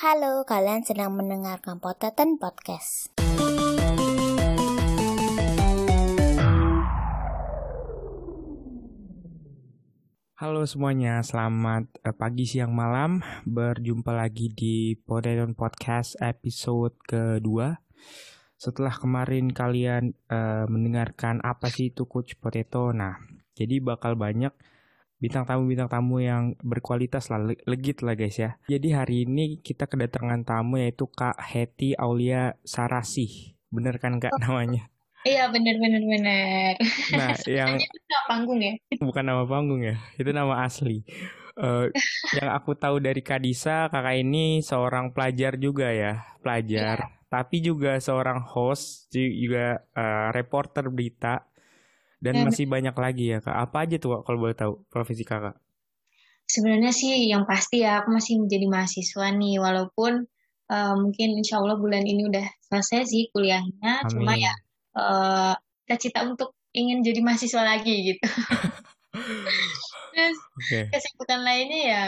Halo, kalian sedang mendengarkan Potaten Podcast. Halo semuanya, selamat eh, pagi, siang, malam. Berjumpa lagi di Potato Podcast episode kedua. Setelah kemarin kalian eh, mendengarkan apa sih itu Coach Potato, nah jadi bakal banyak bintang tamu-bintang tamu yang berkualitas lah, le- legit lah guys ya. Jadi hari ini kita kedatangan tamu yaitu Kak Heti Aulia Sarasih. Bener kan Kak namanya? Iya bener bener bener. Nah, yang itu nama panggung ya. bukan nama panggung ya, itu nama asli. Eh, yang aku tahu dari Kadisa, kakak ini seorang pelajar juga ya, pelajar. Tapi juga seorang host, ju- juga eh, reporter berita, dan Ya, masih banyak lagi ya kak. Apa aja tuh kalau boleh tahu profesi kakak? Sebenarnya sih yang pasti ya aku masih menjadi mahasiswa nih walaupun eh, mungkin insya Allah bulan ini udah selesai sih kuliahnya. Cuma Amin. ya eh cita-cita untuk ingin jadi mahasiswa lagi gitu. Terus Oke. kesibukan lainnya ya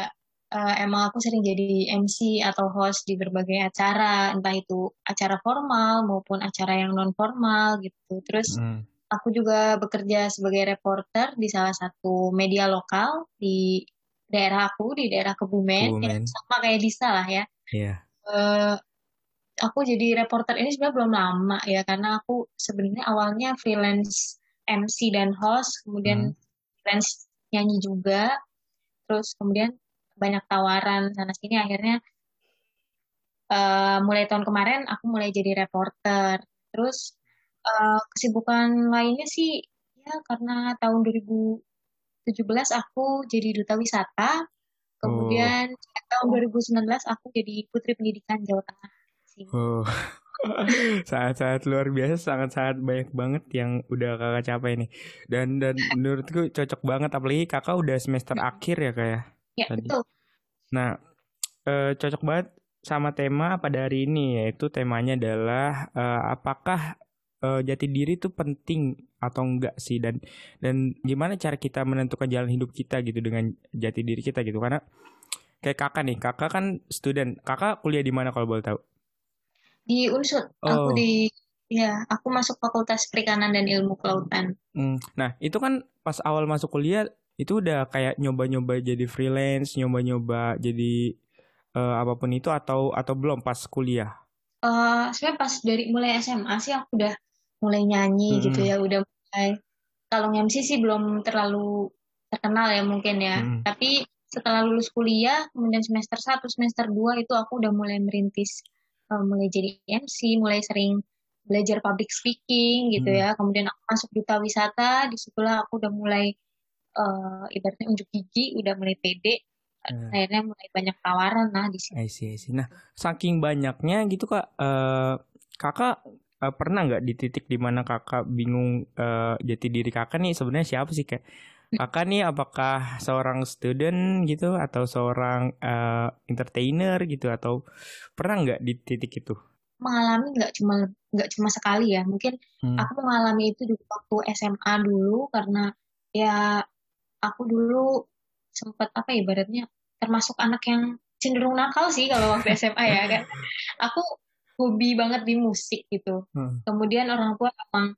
eh, emang aku sering jadi MC atau host di berbagai acara, entah itu acara formal maupun acara yang non formal gitu. Terus Hmm. Aku juga bekerja sebagai reporter di salah satu media lokal di daerah aku, di daerah Kebumen, Kebumen. yang sama kayak Disa lah ya. Iya. Eh, aku jadi reporter ini sebenarnya belum lama ya, karena aku sebenarnya awalnya freelance MC dan host, kemudian Hmm. freelance nyanyi juga, terus kemudian banyak tawaran sana sini, akhirnya eh, mulai tahun kemarin aku mulai jadi reporter. Terus eh, kesibukan lainnya sih ya karena tahun 2017 aku jadi duta wisata. Kemudian tahun 2019 aku jadi putri pendidikan Jawa Tengah. sih. Oh. Sangat-sangat luar biasa, sangat-sangat banyak banget yang udah kakak capai nih. Dan dan menurutku cocok banget, apalagi kakak udah semester akhir ya kak ya. Ya, Tadi. betul. Nah, eh, cocok banget sama tema pada hari ini yaitu temanya adalah eh, apakah eh, jati diri itu penting atau enggak sih? Dan dan gimana cara kita menentukan jalan hidup kita gitu dengan jati diri kita gitu? Karena kayak kakak nih kakak kan student. Kakak kuliah di mana kalau boleh tahu? Di Unsud, aku Oh. di ya, aku masuk Fakultas Perikanan dan Ilmu Kelautan. Hmm, nah itu kan pas awal masuk kuliah itu udah kayak nyoba-nyoba jadi freelance nyoba-nyoba jadi eh, apa pun itu atau atau belum pas kuliah? Eh sebenarnya pas dari mulai SMA sih aku udah mulai nyanyi Mm-mm. gitu ya, udah mulai kalau MC sih belum terlalu terkenal ya mungkin ya. Mm-mm. Tapi setelah lulus kuliah, kemudian semester 1, semester 2 itu aku udah mulai merintis eh, mulai jadi MC, mulai sering belajar public speaking gitu Mm. ya. Kemudian aku masuk duta wisata, di situlah aku udah mulai eh, ibaratnya unjuk gigi, udah mulai pede. Eh. Akhirnya mulai banyak tawaran lah di situ. I see, I see. Nah, saking banyaknya gitu kak, eh, kakak eh, pernah nggak di titik di mana kakak bingung eh, jati diri kakak nih sebenarnya siapa sih kayak kakak nih apakah seorang student gitu atau seorang eh, entertainer gitu atau pernah nggak di titik itu? mengalami nggak cuma nggak cuma sekali ya mungkin Hmm. aku mengalami itu di waktu SMA dulu karena ya aku dulu sempat apa ya, ibaratnya termasuk anak yang cenderung nakal sih kalau waktu SMA ya kan aku hobi banget di musik gitu Hmm. kemudian orang tua emang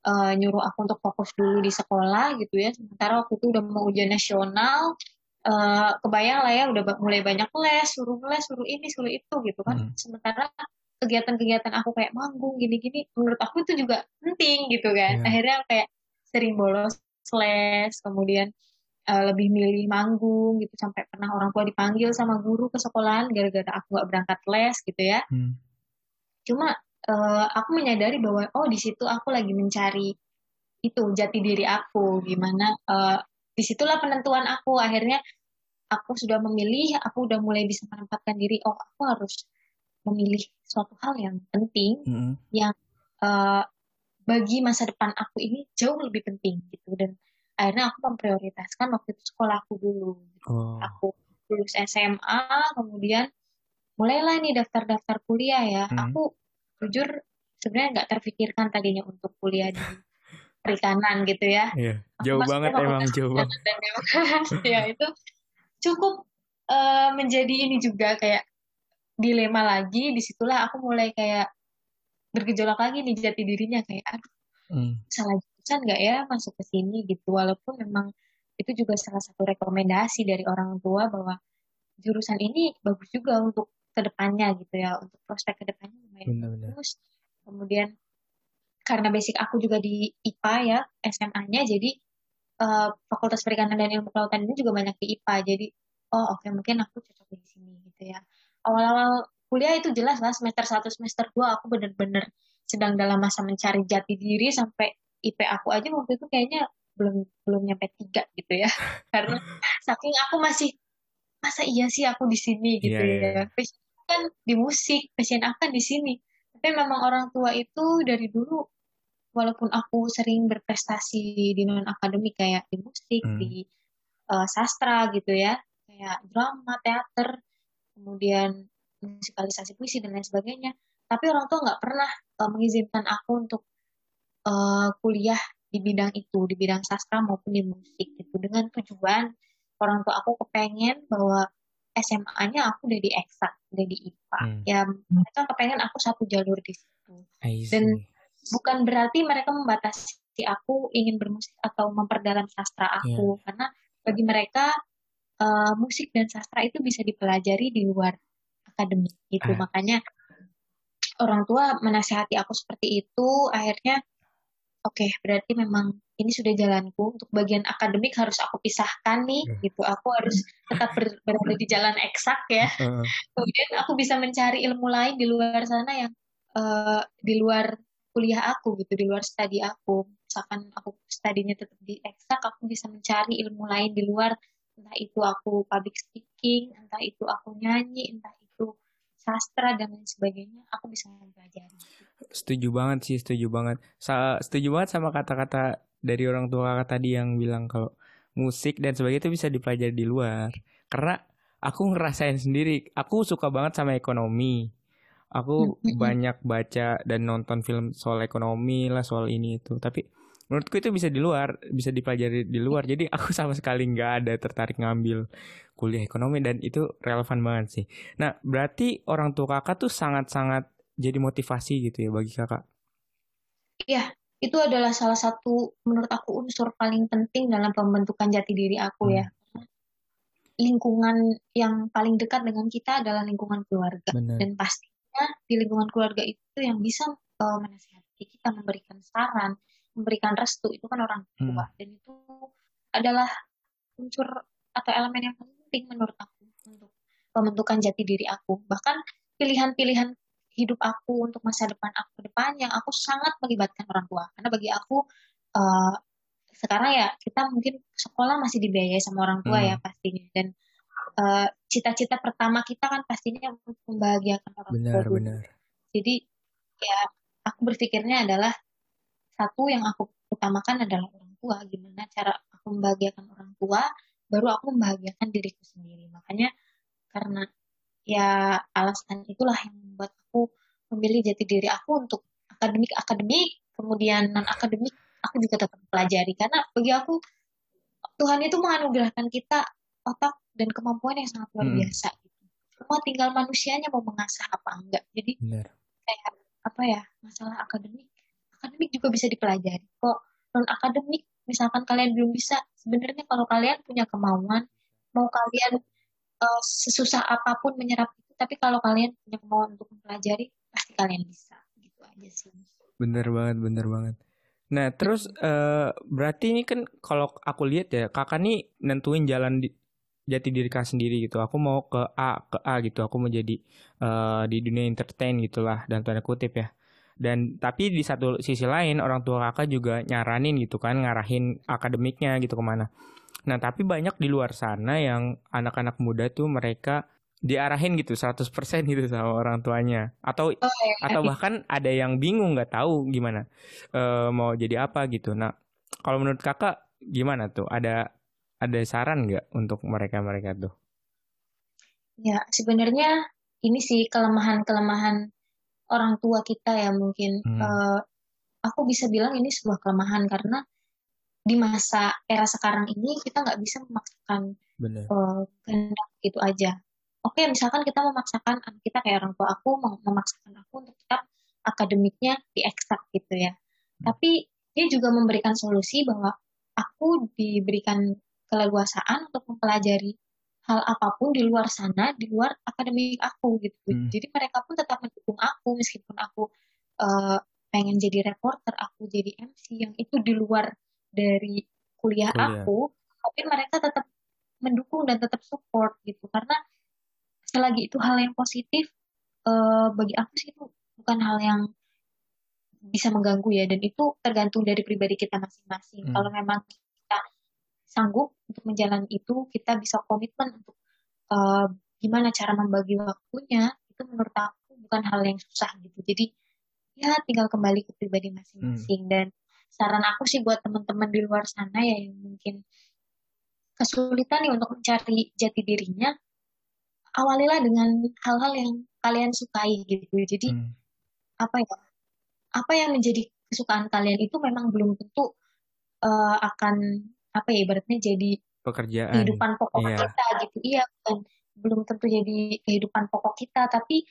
eh, nyuruh aku untuk fokus dulu di sekolah gitu ya sementara waktu itu udah mau ujian nasional eh, kebayang lah ya udah mulai banyak les suruh les suruh ini suruh itu gitu kan Hmm. sementara kegiatan-kegiatan aku kayak manggung gini-gini menurut aku itu juga penting gitu kan Iya. akhirnya kayak sering bolos les kemudian eh, lebih milih manggung gitu sampai pernah orang tua dipanggil sama guru ke sekolahan gara-gara aku nggak berangkat les gitu ya Hmm. Cuma eh, aku menyadari bahwa oh di situ aku lagi mencari itu jati diri aku gimana eh, di situlah penentuan aku akhirnya aku sudah memilih aku udah mulai bisa menempatkan diri oh aku harus memilih suatu hal yang penting Hmm. eh, bagi masa depan aku ini jauh lebih penting gitu dan akhirnya aku memprioritaskan waktu itu sekolahku dulu Oh. aku lulus SMA kemudian mulailah nih daftar-daftar kuliah ya Hmm. aku jujur sebenarnya nggak terfikirkan tadinya untuk kuliah di perikanan gitu ya Iya. Jauh banget emang jauh banget. Dan Demokrasi ya itu cukup eh, menjadi ini juga kayak dilema lagi di situlah aku mulai kayak bergejolak lagi nih jati dirinya kayak aduh hmm. salah jurusan nggak ya masuk ke sini gitu walaupun memang itu juga salah satu rekomendasi dari orang tua bahwa jurusan ini bagus juga untuk ke depannya gitu ya untuk prospek ke depannya lumayan bagus. Kemudian karena basic aku juga di IPA ya SMA-nya jadi uh, Fakultas Perikanan dan Ilmu Kelautan ini juga banyak di IPA jadi oh oke okay, mungkin aku cocok di sini gitu ya. Awal-awal kuliah itu jelas lah semester 1 semester 2 aku bener-bener sedang dalam masa mencari jati diri sampai IP aku aja waktu itu kayaknya belum belum nyampe tiga gitu ya. Karena saking aku masih masa iya sih aku di sini? Gitu yeah, yeah. ya. iya. Kan di musik passion aku kan di sini. Tapi memang orang tua itu dari dulu walaupun aku sering berprestasi di non akademik kayak di musik hmm. di uh, sastra gitu ya kayak drama teater kemudian musikalisasi puisi dan lain sebagainya. Tapi orang tua nggak pernah uh, mengizinkan aku untuk uh, kuliah di bidang itu di bidang sastra maupun di musik gitu. Dengan tujuan orang tua aku kepengen bahwa SMA-nya aku udah di eksak udah di IPA hmm. ya mereka kepengen aku satu jalur di situ dan bukan berarti mereka membatasi aku ingin bermusik atau memperdalam sastra aku yeah. karena bagi mereka uh, musik dan sastra itu bisa dipelajari di luar akademik gitu. Ah. Makanya orang tua menasihati aku seperti itu, akhirnya oke, okay, berarti memang ini sudah jalanku untuk bagian akademik harus aku pisahkan nih yeah. gitu. Aku harus tetap ber berada di jalan eksak ya. Uh. Kemudian aku bisa mencari ilmu lain di luar sana yang uh, di luar kuliah aku gitu, di luar studi aku. Misalkan aku studinya tetap di eksak, aku bisa mencari ilmu lain di luar entah itu aku public speaking, entah itu aku nyanyi, entah sastra dan lain sebagainya aku bisa mempelajari. Setuju banget sih, setuju banget. Sa setuju banget sama kata-kata dari orang tua kakak tadi yang bilang kalau musik dan sebagainya itu bisa dipelajari di luar. Karena aku ngerasain sendiri, aku suka banget sama ekonomi. Aku banyak baca dan nonton film soal ekonomi lah, soal ini itu. Tapi menurutku itu bisa di luar bisa dipelajari di luar jadi aku sama sekali nggak ada tertarik ngambil kuliah ekonomi dan itu relevan banget sih nah berarti orang tua kakak tuh sangat-sangat jadi motivasi gitu ya bagi kakak iya itu adalah salah satu menurut aku unsur paling penting dalam pembentukan jati diri aku ya. hmm. ya lingkungan yang paling dekat dengan kita adalah lingkungan keluarga Bener. dan pastinya di lingkungan keluarga itu yang bisa uh, menasihati kita memberikan saran memberikan restu itu kan orang tua hmm. dan itu adalah unsur atau elemen yang penting menurut aku untuk pembentukan jati diri aku bahkan pilihan-pilihan hidup aku untuk masa depan aku ke depan yang aku sangat melibatkan orang tua karena bagi aku uh, sekarang ya kita mungkin sekolah masih dibiayai sama orang tua ya hmm. ya pastinya dan uh, cita-cita pertama kita kan pastinya untuk membahagiakan orang benar, tua benar. jadi ya aku berpikirnya adalah satu yang aku utamakan adalah orang tua gimana cara aku membahagiakan orang tua baru aku membahagiakan diriku sendiri makanya karena ya alasan itulah yang membuat aku memilih jati diri aku untuk akademik akademik kemudian non akademik aku juga tetap pelajari karena bagi aku Tuhan itu menganugerahkan kita otak dan kemampuan yang sangat luar hmm. biasa gitu. Semua tinggal manusianya mau mengasah apa enggak. Jadi Benar. kayak apa ya masalah akademik akademik juga bisa dipelajari kok. Non akademik misalkan kalian belum bisa sebenarnya kalau kalian punya kemauan mau kalian uh, sesusah apa pun menyerap itu tapi kalau kalian punya kemauan untuk mempelajari pasti kalian bisa. Gitu aja sih. Bener banget bener banget. Nah terus uh, berarti ini kan kalau aku lihat ya kakak nih nentuin jalan di, jati diri kakak sendiri gitu. Aku mau ke A ke A gitu. Aku mau jadi uh, di dunia entertain gitulah dan tanda kutip ya dan tapi di satu sisi lain orang tua kakak juga nyaranin gitu kan ngarahin akademiknya gitu ke mana. Nah tapi banyak di luar sana yang anak-anak muda tuh mereka diarahin gitu 100% gitu sama orang tuanya. Atau oh, iya. atau bahkan ada yang bingung nggak tahu gimana e, mau jadi apa gitu. Nah kalau menurut kakak gimana tuh? Ada ada saran nggak untuk mereka mereka tuh? Ya sebenarnya ini sih kelemahan kelemahan orang tua kita ya mungkin hmm. uh, aku bisa bilang ini sebuah kelemahan karena di masa era sekarang ini kita nggak bisa memaksakan uh, kehendak gitu aja oke misalkan kita memaksakan anak kita kayak orang tua aku memaksakan aku untuk tetap akademiknya di eksak gitu ya hmm. tapi dia juga memberikan solusi bahwa aku diberikan keleluasaan untuk mempelajari hal apa pun di luar sana, di luar akademik aku gitu. Hmm. Jadi mereka pun tetap mendukung aku meskipun aku uh, pengen jadi reporter, aku jadi MC yang itu di luar dari kuliah, kuliah. aku, tapi mereka tetap mendukung dan tetap support gitu. Karena selagi itu hal yang positif, uh, bagi aku sih itu bukan hal yang bisa mengganggu ya dan itu tergantung dari pribadi kita masing-masing. Hmm. Kalau memang sanggup untuk menjalani itu, kita bisa komitmen untuk uh, gimana cara membagi waktunya, itu menurut aku bukan hal yang susah gitu. Jadi ya tinggal kembali ke pribadi masing-masing. Hmm. Dan saran aku sih buat teman-teman di luar sana ya yang mungkin kesulitan nih untuk mencari jati dirinya, awalilah dengan hal-hal yang kalian sukai gitu. Jadi hmm. apa ya? Apa yang menjadi kesukaan kalian itu memang belum tentu uh, akan apa ya ibaratnya jadi pekerjaan. kehidupan pokok iya. kita gitu. Iya kan belum tentu jadi kehidupan pokok kita tapi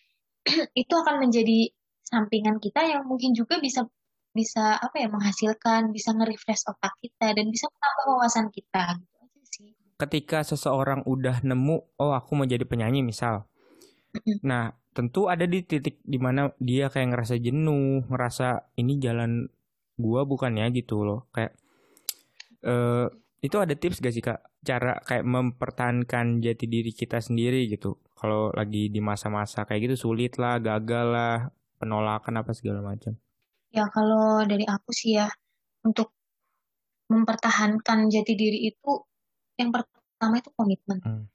itu akan menjadi sampingan kita yang mungkin juga bisa bisa apa ya menghasilkan bisa nge-refresh otak kita dan bisa menambah wawasan kita gitu aja sih. Ketika seseorang udah nemu oh aku mau jadi penyanyi misal. Nah tentu ada di titik di mana dia kayak ngerasa jenuh ngerasa ini jalan gua bukan ya gitu loh. Kayak uh, itu ada tips gak sih kak cara kayak mempertahankan jati diri kita sendiri gitu kalau lagi di masa-masa kayak gitu sulit lah gagal lah penolakan apa segala macam ya kalau dari aku sih ya untuk mempertahankan jati diri itu yang pertama itu komitmen hmm.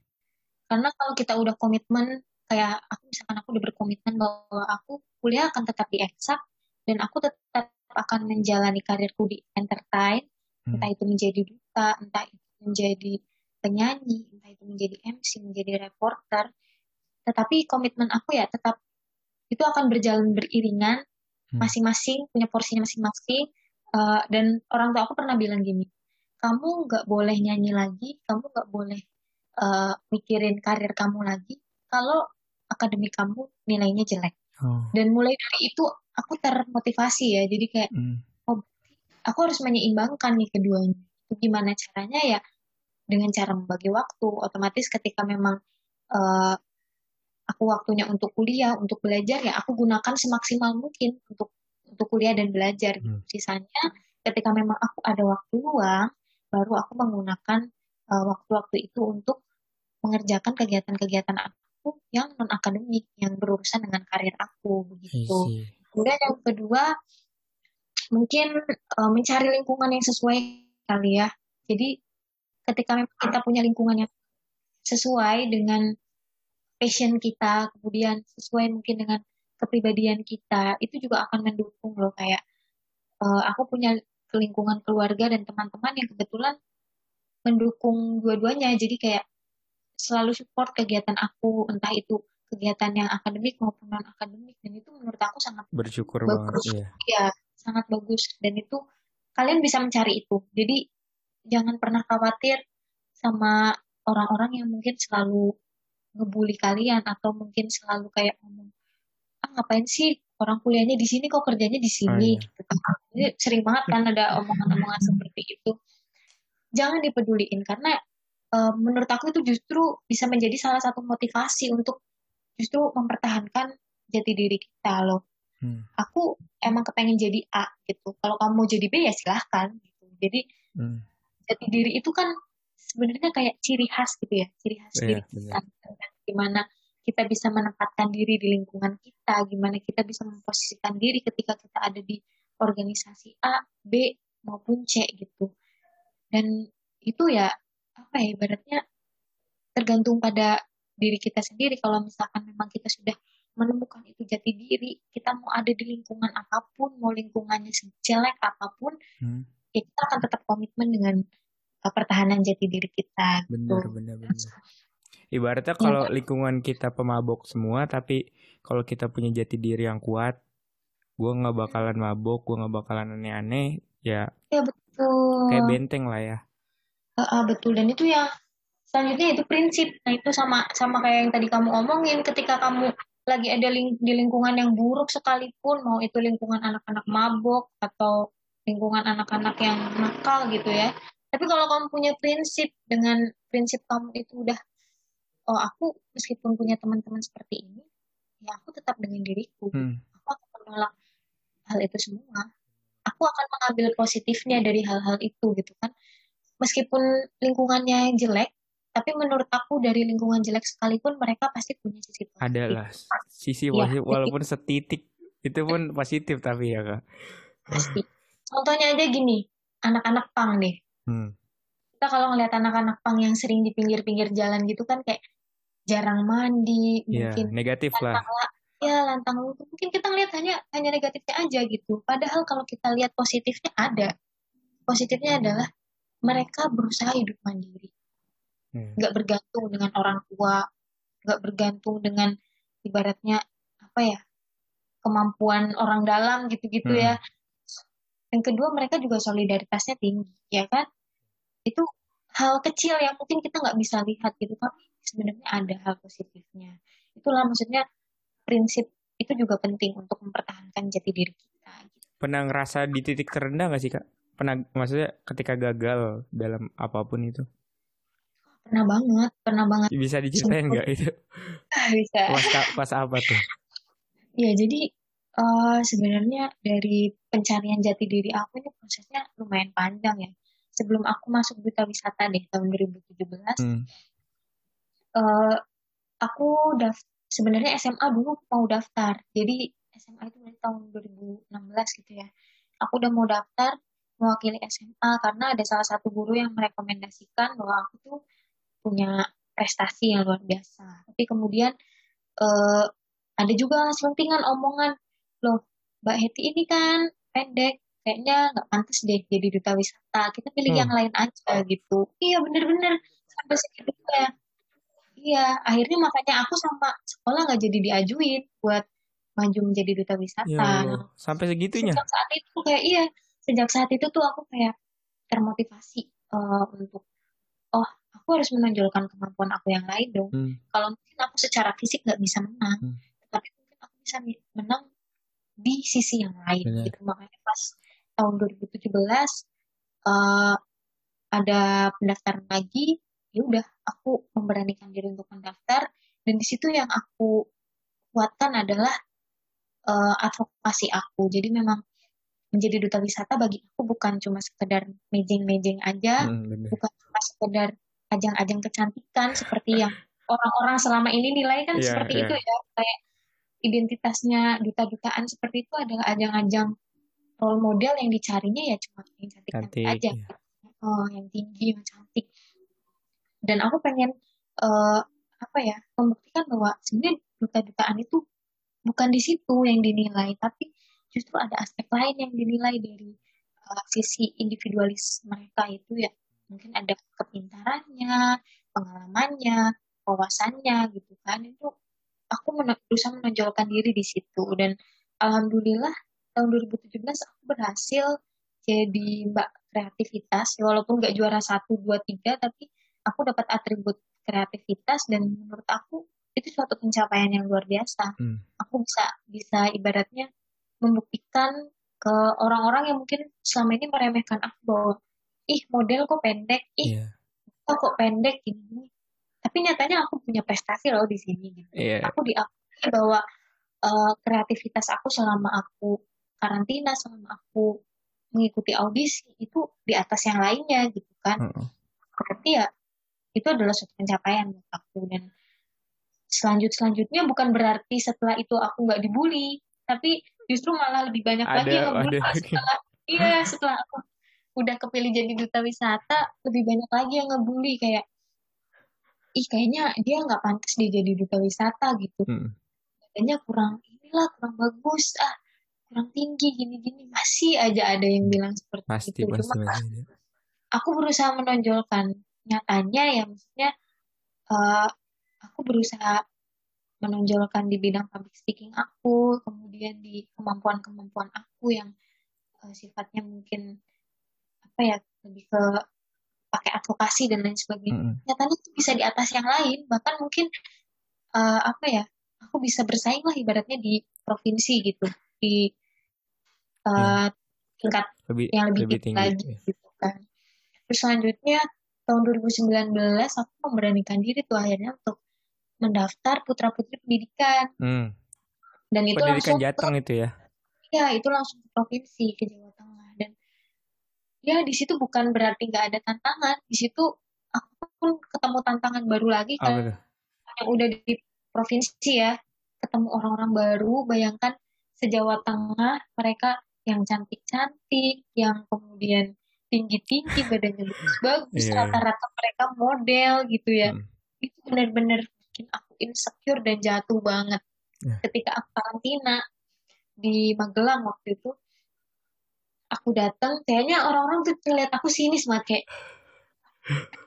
karena kalau kita udah komitmen kayak aku misalkan aku udah berkomitmen bahwa aku kuliah akan tetap di eksak dan aku tetap akan menjalani karirku di entertain. Entah itu menjadi duta, entah itu menjadi penyanyi, entah itu menjadi MC, menjadi reporter. Tetapi komitmen aku ya tetap itu akan berjalan beriringan, hmm. masing-masing punya porsinya masing-masing. Uh, dan orang tua aku pernah bilang gini, kamu nggak boleh nyanyi lagi, kamu nggak boleh uh, mikirin karir kamu lagi kalau akademik kamu nilainya jelek. Oh. Dan mulai dari itu aku termotivasi ya, jadi kayak hmm aku harus menyeimbangkan nih keduanya. Gimana caranya ya? Dengan cara membagi waktu. Otomatis ketika memang uh, aku waktunya untuk kuliah, untuk belajar ya aku gunakan semaksimal mungkin untuk untuk kuliah dan belajar. Hmm. Sisanya ketika memang aku ada waktu luang, baru aku menggunakan uh, waktu-waktu itu untuk mengerjakan kegiatan-kegiatan aku yang non akademik yang berurusan dengan karir aku begitu. Kemudian yang kedua mungkin uh, mencari lingkungan yang sesuai kali ya. Jadi ketika kita punya lingkungan yang sesuai dengan passion kita, kemudian sesuai mungkin dengan kepribadian kita, itu juga akan mendukung loh kayak uh, aku punya lingkungan keluarga dan teman-teman yang kebetulan mendukung dua-duanya. Jadi kayak selalu support kegiatan aku, entah itu kegiatan yang akademik maupun non akademik dan itu menurut aku sangat bersyukur bagus. banget ya. ya sangat bagus dan itu kalian bisa mencari itu. Jadi jangan pernah khawatir sama orang-orang yang mungkin selalu ngebully kalian atau mungkin selalu kayak ngomong ah ngapain sih orang kuliahnya di sini kok kerjanya di sini oh, iya. gitu kan. Jadi sering banget kan ada omongan-omongan seperti itu. Jangan dipeduliin karena uh, menurut aku itu justru bisa menjadi salah satu motivasi untuk justru mempertahankan jati diri kita loh. Hmm. Aku emang kepengen jadi A gitu. Kalau kamu mau jadi B ya silahkan gitu. Jadi hmm. jati diri itu kan sebenarnya kayak ciri khas gitu ya, ciri khas yeah, diri kita. Gimana kita bisa menempatkan diri di lingkungan kita, gimana kita bisa memposisikan diri ketika kita ada di organisasi A, B maupun C gitu. Dan itu ya apa ya ibaratnya tergantung pada diri kita sendiri kalau misalkan memang kita sudah menemukan itu jati diri. Kita mau ada di lingkungan apa pun mau lingkungannya sejelek apa pun hmm. ya kita akan tetap komitmen dengan uh, pertahanan jati diri kita benar gitu. benar. Benar ibaratnya iya kalau ya, lingkungan kita pemabok semua tapi kalau kita punya jati diri yang kuat gue nggak bakalan mabok gue nggak bakalan aneh-aneh ya ya betul. kayak benteng lah ya. Uh, uh, betul. Dan itu ya selanjutnya itu prinsip. Nah itu sama sama kayak yang tadi kamu omongin ketika kamu lagi ada ling di lingkungan yang buruk sekalipun mau itu lingkungan anak-anak mabok atau lingkungan anak-anak yang nakal gitu ya. Tapi kalau kamu punya prinsip dengan prinsip kamu itu udah oh aku meskipun punya teman-teman seperti ini ya aku tetap dengan diriku. Hmm. aku akan menolak hal itu semua. Aku akan mengambil positifnya dari hal-hal itu gitu kan. Meskipun lingkungannya jelek tapi menurut aku dari lingkungan jelek sekalipun mereka pasti punya sisi positif. Adalah sisi iya, positif ya, walaupun setitik itu pun positif tapi ya kak. Pasti. Contohnya aja gini, anak-anak pang deh. Hmm. Kita kalau ngeliat anak-anak pang yang sering di pinggir-pinggir jalan gitu kan kayak jarang mandi, ya, mungkin negatif lah. Ya lantang mungkin kita ngeliat hanya hanya negatifnya aja gitu. Padahal kalau kita lihat positifnya ada. Positifnya adalah mereka berusaha hidup mandiri. Nggak hmm. bergantung dengan orang tua nggak bergantung dengan ibaratnya apa ya kemampuan orang dalam gitu-gitu ya. hmm. ya yang kedua mereka juga solidaritasnya tinggi ya kan itu hal kecil yang mungkin kita nggak bisa lihat gitu tapi sebenarnya ada hal positifnya itulah maksudnya prinsip itu juga penting untuk mempertahankan jati diri kita gitu. pernah ngerasa di titik terendah nggak sih kak pernah maksudnya ketika gagal dalam apa pun itu Pernah banget, pernah banget. Bisa diceritain nggak itu? Bisa. Pas, pas apa tuh? Ya jadi uh, sebenarnya dari pencarian jati diri aku ini prosesnya lumayan panjang ya. Sebelum aku masuk duta wisata deh tahun 2017, hmm. uh, aku daftar sebenarnya SMA dulu mau daftar. Jadi SMA itu dari tahun 2016 gitu ya. Aku udah mau daftar mewakili SMA karena ada salah satu guru yang merekomendasikan bahwa aku tuh punya prestasi yang luar biasa. Tapi kemudian uh, ada juga selentingan omongan, loh Mbak Heti ini kan pendek, kayaknya nggak pantas deh jadi duta wisata. Kita pilih hmm. yang lain aja gitu. Iya bener-bener sampai segitu ya. Iya, akhirnya makanya aku sama sekolah nggak jadi diajuin buat maju menjadi duta wisata. Ya, sampai segitunya. Sejak saat itu kayak iya, sejak saat itu tuh aku kayak termotivasi uh, untuk oh aku harus menonjolkan kemampuan aku yang lain dong. Hmm. Kalau mungkin aku secara fisik nggak bisa menang, hmm. tapi mungkin aku bisa menang di sisi yang lain. Benar. Gitu makanya pas tahun 2017 uh, ada pendaftaran lagi, ya udah aku memberanikan diri untuk mendaftar dan di situ yang aku kuatkan adalah uh, advokasi aku. Jadi memang menjadi duta wisata bagi aku bukan cuma sekedar mejeng-mejeng aja, hmm, bukan cuma sekedar ajang-ajang kecantikan seperti yang orang-orang selama ini nilai kan yeah, seperti yeah. itu ya kayak identitasnya duta-dutaan seperti itu adalah ajang-ajang role model yang dicarinya ya cuma yang cantik-cantik aja yeah. oh yang tinggi yang cantik dan aku pengen uh, apa ya membuktikan bahwa sebenarnya duta-dutaan itu bukan di situ yang dinilai tapi justru ada aspek lain yang dinilai dari uh, sisi individualis mereka itu ya mungkin ada kepintarannya, pengalamannya, wawasannya gitu kan. Itu aku men berusaha menonjolkan diri di situ. Dan alhamdulillah tahun 2017 aku berhasil jadi mbak kreativitas. Walaupun nggak juara satu dua tiga tapi aku dapat atribut kreativitas dan menurut aku itu suatu pencapaian yang luar biasa. Hmm. aku bisa bisa ibaratnya membuktikan ke orang-orang yang mungkin selama ini meremehkan aku bahwa ih model kok pendek, ih yeah. oh, kok pendek gini. Tapi nyatanya aku punya prestasi loh di sini. Gitu. Yeah. Aku diakui bahwa uh, kreativitas aku selama aku karantina, selama aku mengikuti audisi itu di atas yang lainnya gitu kan. Uh -uh. Berarti ya itu adalah suatu pencapaian buat aku dan selanjut selanjutnya bukan berarti setelah itu aku nggak dibully, tapi justru malah lebih banyak ada, lagi yang ngebully setelah iya setelah aku udah kepilih jadi duta wisata lebih banyak lagi yang ngebully kayak ih kayaknya dia nggak pantas dia jadi duta wisata gitu hmm. Kayaknya kurang inilah kurang bagus ah kurang tinggi gini-gini masih aja ada yang bilang seperti pasti, itu pasti, Cuma, pasti. aku berusaha menonjolkan nyatanya ya maksudnya uh, aku berusaha menonjolkan di bidang public speaking aku kemudian di kemampuan-kemampuan aku yang uh, sifatnya mungkin apa ya lebih ke pakai advokasi dan lain sebagainya. Mm-mm. Nyatanya itu bisa di atas yang lain, bahkan mungkin eh, apa ya? Aku bisa bersaing lah ibaratnya di provinsi gitu, di eh, tingkat lebih yang lebih, lebih tinggi, lagi gitu kan. Terus selanjutnya tahun 2019 aku memberanikan diri tuh akhirnya untuk mendaftar putra putri pendidikan Hmm. dan itu Pendidikan langsung ke Jateng itu ya. ya itu langsung ke provinsi ke Jawa ya di situ bukan berarti nggak ada tantangan di situ aku pun ketemu tantangan baru lagi kan tuh? yang udah di provinsi ya ketemu orang-orang baru bayangkan sejawa Tengah mereka yang cantik-cantik yang kemudian tinggi-tinggi badannya bagus-bagus Iya. rata-rata mereka model gitu ya Hmm. itu benar-benar bikin aku insecure dan jatuh banget Ya. ketika aku karantina di Magelang waktu itu aku datang kayaknya orang-orang tuh ngeliat aku sinis banget kayak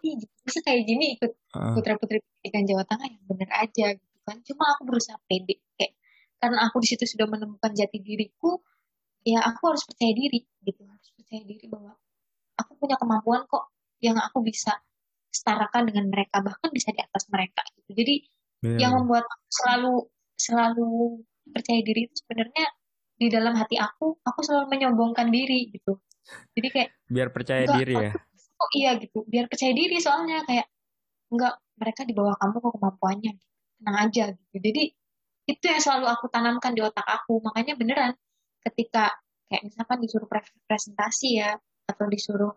"Ih, bisa kayak gini ikut Ah, putra putri pendidikan Jawa Tengah yang bener aja gitu kan. Cuma aku berusaha pede kayak karena aku di situ sudah menemukan jati diriku ya aku harus percaya diri gitu. Harus percaya diri bahwa aku punya kemampuan kok yang aku bisa setarakan dengan mereka bahkan bisa di atas mereka gitu. Jadi bener. yang membuat aku selalu selalu percaya diri itu sebenarnya di dalam hati aku aku selalu menyombongkan diri gitu jadi kayak biar percaya diri ya. oh iya gitu biar percaya diri soalnya kayak enggak mereka di bawah kamu kok kemampuannya gitu. tenang aja gitu jadi itu yang selalu aku tanamkan di otak aku makanya beneran ketika kayak misalkan disuruh pre- presentasi ya atau disuruh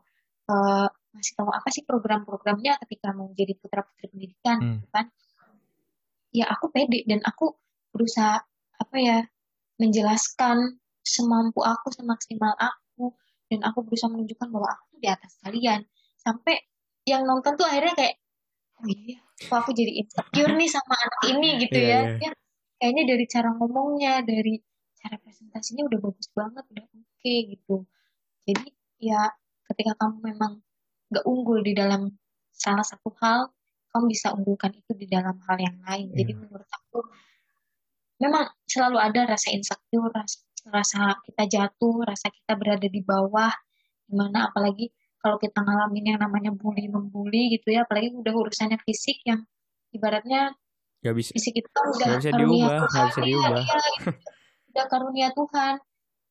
eh, ngasih tahu apa sih program-programnya ketika mau jadi putra putri pendidikan Hmm. gitu kan ya aku pede dan aku berusaha apa ya menjelaskan semampu aku semaksimal aku dan aku berusaha menunjukkan bahwa aku tuh di atas kalian sampai yang nonton tuh akhirnya kayak oh iya kok aku jadi insecure nih sama anak ini gitu Iya, ya iya. Ya, kayaknya dari cara ngomongnya dari cara presentasinya udah bagus banget udah oke gitu jadi ya ketika kamu memang gak unggul di dalam salah satu hal kamu bisa unggulkan itu di dalam hal yang lain jadi Iya. menurut aku memang selalu ada rasa insecure rasa, rasa kita jatuh rasa kita berada di bawah di mana apalagi kalau kita ngalamin yang namanya bully membuli gitu ya apalagi udah urusannya fisik yang ibaratnya Gak bisa. fisik itu kan udah Nggak bisa karunia diubah, Tuhan. bisa iya, diubah. iya, itu udah karunia Tuhan.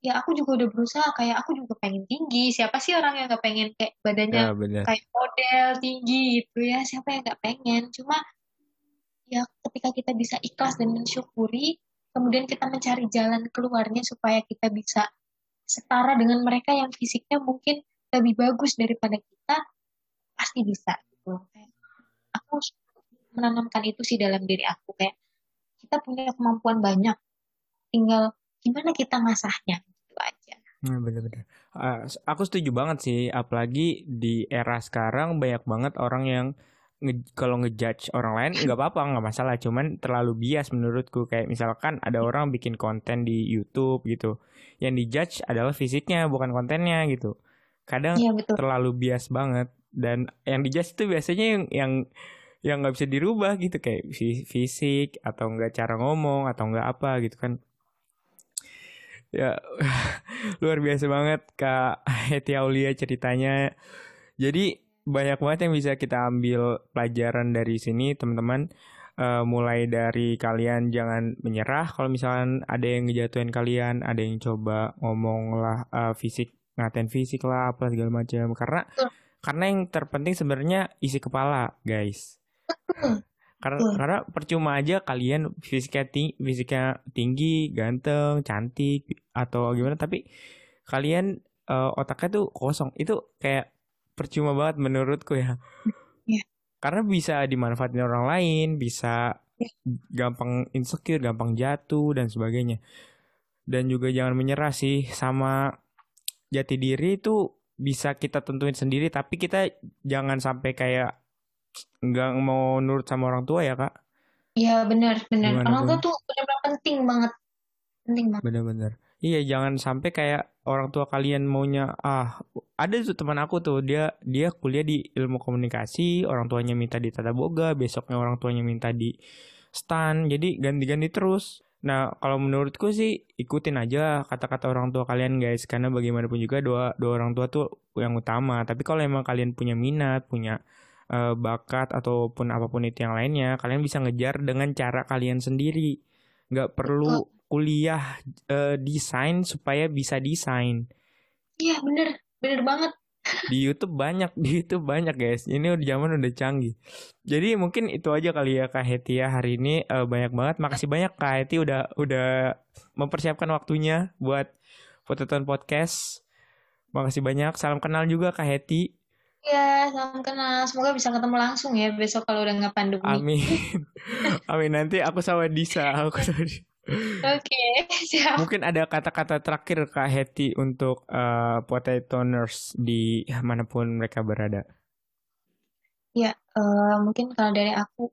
Ya aku juga udah berusaha kayak aku juga pengen tinggi. Siapa sih orang yang gak pengen kayak badannya Ya kayak model tinggi gitu ya? Siapa yang nggak pengen? Cuma ya ketika kita bisa ikhlas dan mensyukuri kemudian kita mencari jalan keluarnya supaya kita bisa setara dengan mereka yang fisiknya mungkin lebih bagus daripada kita pasti bisa gitu aku menanamkan itu sih dalam diri aku kayak kita punya kemampuan banyak tinggal gimana kita ngasahnya gitu aja Nah, bener-bener. Ah, s- aku setuju banget sih, apalagi di era sekarang banyak banget orang yang nge- kalau ngejudge orang lain nggak apa-apa nggak masalah, cuman terlalu bias menurutku. Kayak misalkan ada orang bikin konten di YouTube gitu, yang dijudge adalah fisiknya bukan kontennya gitu. Kadang iya betul. terlalu bias banget. Dan yang dijudge itu biasanya yang yang yang nggak bisa dirubah gitu. Kayak fi- fisik atau enggak cara ngomong atau enggak apa gitu kan. Ya luar biasa banget kak Heti Aulia ceritanya. Jadi banyak banget yang bisa kita ambil pelajaran dari sini teman-teman Eh, mulai dari kalian jangan menyerah kalau misalkan ada yang ngejatuhin kalian ada yang coba ngomong lah eh, fisik ngatain fisik lah apa segala macam karena Betul. karena yang terpenting sebenarnya isi kepala guys karena Betul. karena percuma aja kalian fisiknya tinggi, fisiknya tinggi, ganteng, cantik atau gimana tapi kalian eh, otaknya tuh kosong. Itu kayak percuma banget menurutku ya. Iya. Karena bisa dimanfaatin orang lain, bisa Iya. gampang insecure, gampang jatuh dan sebagainya. Dan juga jangan menyerah sih sama jati diri itu bisa kita tentuin sendiri tapi kita jangan sampai kayak nggak mau nurut sama orang tua ya kak Iya benar benar. Orang tua tuh? benar-benar penting banget. Penting banget. bener-bener iya jangan sampai kayak orang tua kalian maunya ah ada tuh teman aku tuh dia dia kuliah di ilmu komunikasi orang tuanya minta di tata boga besoknya orang tuanya minta di stan jadi ganti-ganti terus Nah, kalau menurutku sih ikutin aja kata-kata orang tua kalian guys, karena bagaimanapun juga dua dua orang tua tuh yang utama. Tapi kalau emang kalian punya minat, punya uh, bakat ataupun apa pun itu yang lainnya, kalian bisa ngejar dengan cara kalian sendiri. Nggak perlu kuliah uh, desain supaya bisa desain. Iya bener, bener banget di YouTube banyak di YouTube banyak guys ini udah zaman udah canggih jadi mungkin itu aja kali ya Kak Heti ya hari ini uh, banyak banget makasih banyak Kak Heti udah udah mempersiapkan waktunya buat Fototon Podcast makasih banyak salam kenal juga Kak Heti Ya, salam kenal. Semoga bisa ketemu langsung ya besok kalau udah nggak pandemi. Amin. Amin. Nanti aku sama Disa. Aku sama Disa. Oke, okay, siap. Mungkin ada kata-kata terakhir Kak Heti untuk uh, potato nurse di mana pun mereka berada. Ya, uh, mungkin kalau dari aku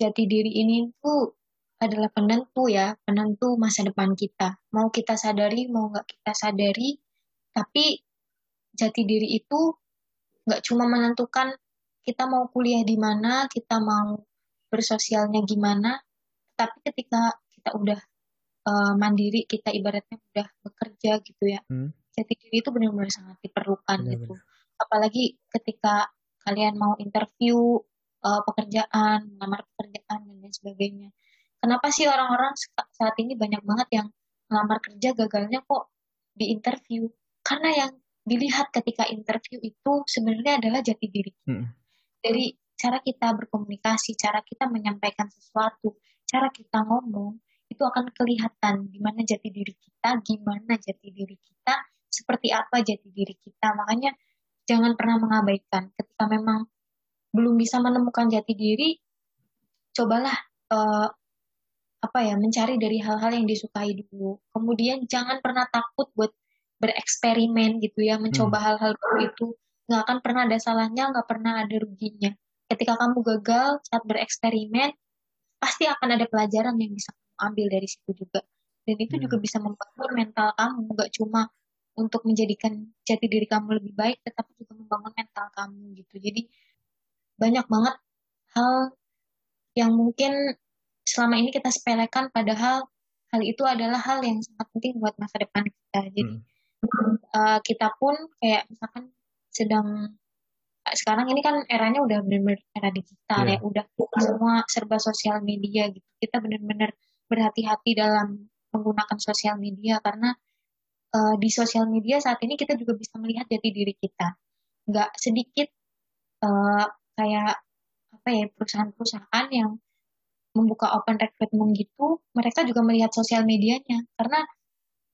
jati diri ini tuh adalah penentu ya, penentu masa depan kita. Mau kita sadari, mau nggak kita sadari, tapi jati diri itu nggak cuma menentukan kita mau kuliah di mana, kita mau bersosialnya gimana, tapi ketika kita udah uh, mandiri, kita ibaratnya udah bekerja gitu ya. Hmm. Jati diri itu benar-benar sangat diperlukan benar, gitu. Apalagi ketika kalian mau interview uh, pekerjaan, melamar pekerjaan dan lain sebagainya. Kenapa sih orang-orang saat ini banyak banget yang melamar kerja gagalnya kok di interview? Karena yang dilihat ketika interview itu sebenarnya adalah jati diri. Hmm. Dari cara kita berkomunikasi, cara kita menyampaikan sesuatu, cara kita ngomong, itu akan kelihatan gimana jati diri kita, gimana jati diri kita, seperti apa jati diri kita. Makanya jangan pernah mengabaikan ketika memang belum bisa menemukan jati diri, cobalah uh, apa ya mencari dari hal-hal yang disukai dulu. Kemudian jangan pernah takut buat bereksperimen gitu ya, mencoba hmm. hal-hal hmm. baru itu nggak akan pernah ada salahnya, nggak pernah ada ruginya. Ketika kamu gagal saat bereksperimen, pasti akan ada pelajaran yang bisa ambil dari situ juga dan itu hmm. juga bisa membangun mental kamu nggak cuma untuk menjadikan jati diri kamu lebih baik tetapi juga membangun mental kamu gitu jadi banyak banget hal yang mungkin selama ini kita sepelekan padahal hal itu adalah hal yang sangat penting buat masa depan kita jadi hmm. uh, kita pun kayak misalkan sedang sekarang ini kan eranya udah benar-benar era digital yeah. ya udah semua serba sosial media gitu kita benar-benar berhati-hati dalam menggunakan sosial media karena uh, di sosial media saat ini kita juga bisa melihat jati diri kita. Nggak sedikit uh, kayak apa ya perusahaan-perusahaan yang membuka open recruitment gitu, mereka juga melihat sosial medianya karena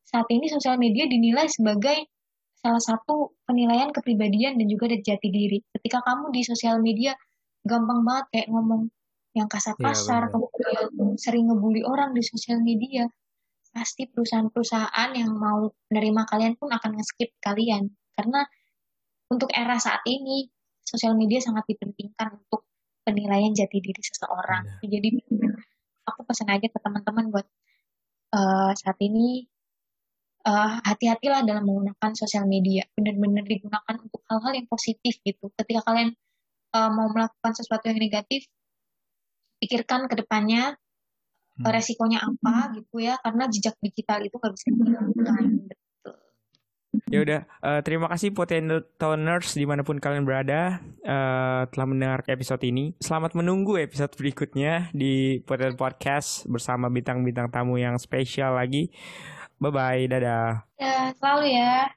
saat ini sosial media dinilai sebagai salah satu penilaian kepribadian dan juga jati diri. Ketika kamu di sosial media gampang banget kayak ngomong yang kasar-kasar, ya, kemudian sering ngebully orang di sosial media, pasti perusahaan-perusahaan yang mau menerima kalian pun akan nge-skip kalian. Karena untuk era saat ini, sosial media sangat dipentingkan untuk penilaian jati diri seseorang. Ya. Jadi aku pesan aja ke teman-teman buat uh, saat ini uh, hati-hatilah dalam menggunakan sosial media. Benar-benar digunakan untuk hal-hal yang positif gitu. Ketika kalian uh, mau melakukan sesuatu yang negatif, pikirkan ke depannya hmm. resikonya apa gitu ya karena jejak digital itu nggak bisa dihilangkan Ya udah, uh, terima kasih Potentoners di mana pun kalian berada uh, telah mendengar episode ini. Selamat menunggu episode berikutnya di Poten Podcast bersama bintang-bintang tamu yang spesial lagi. Bye bye, dadah. Ya, selalu ya.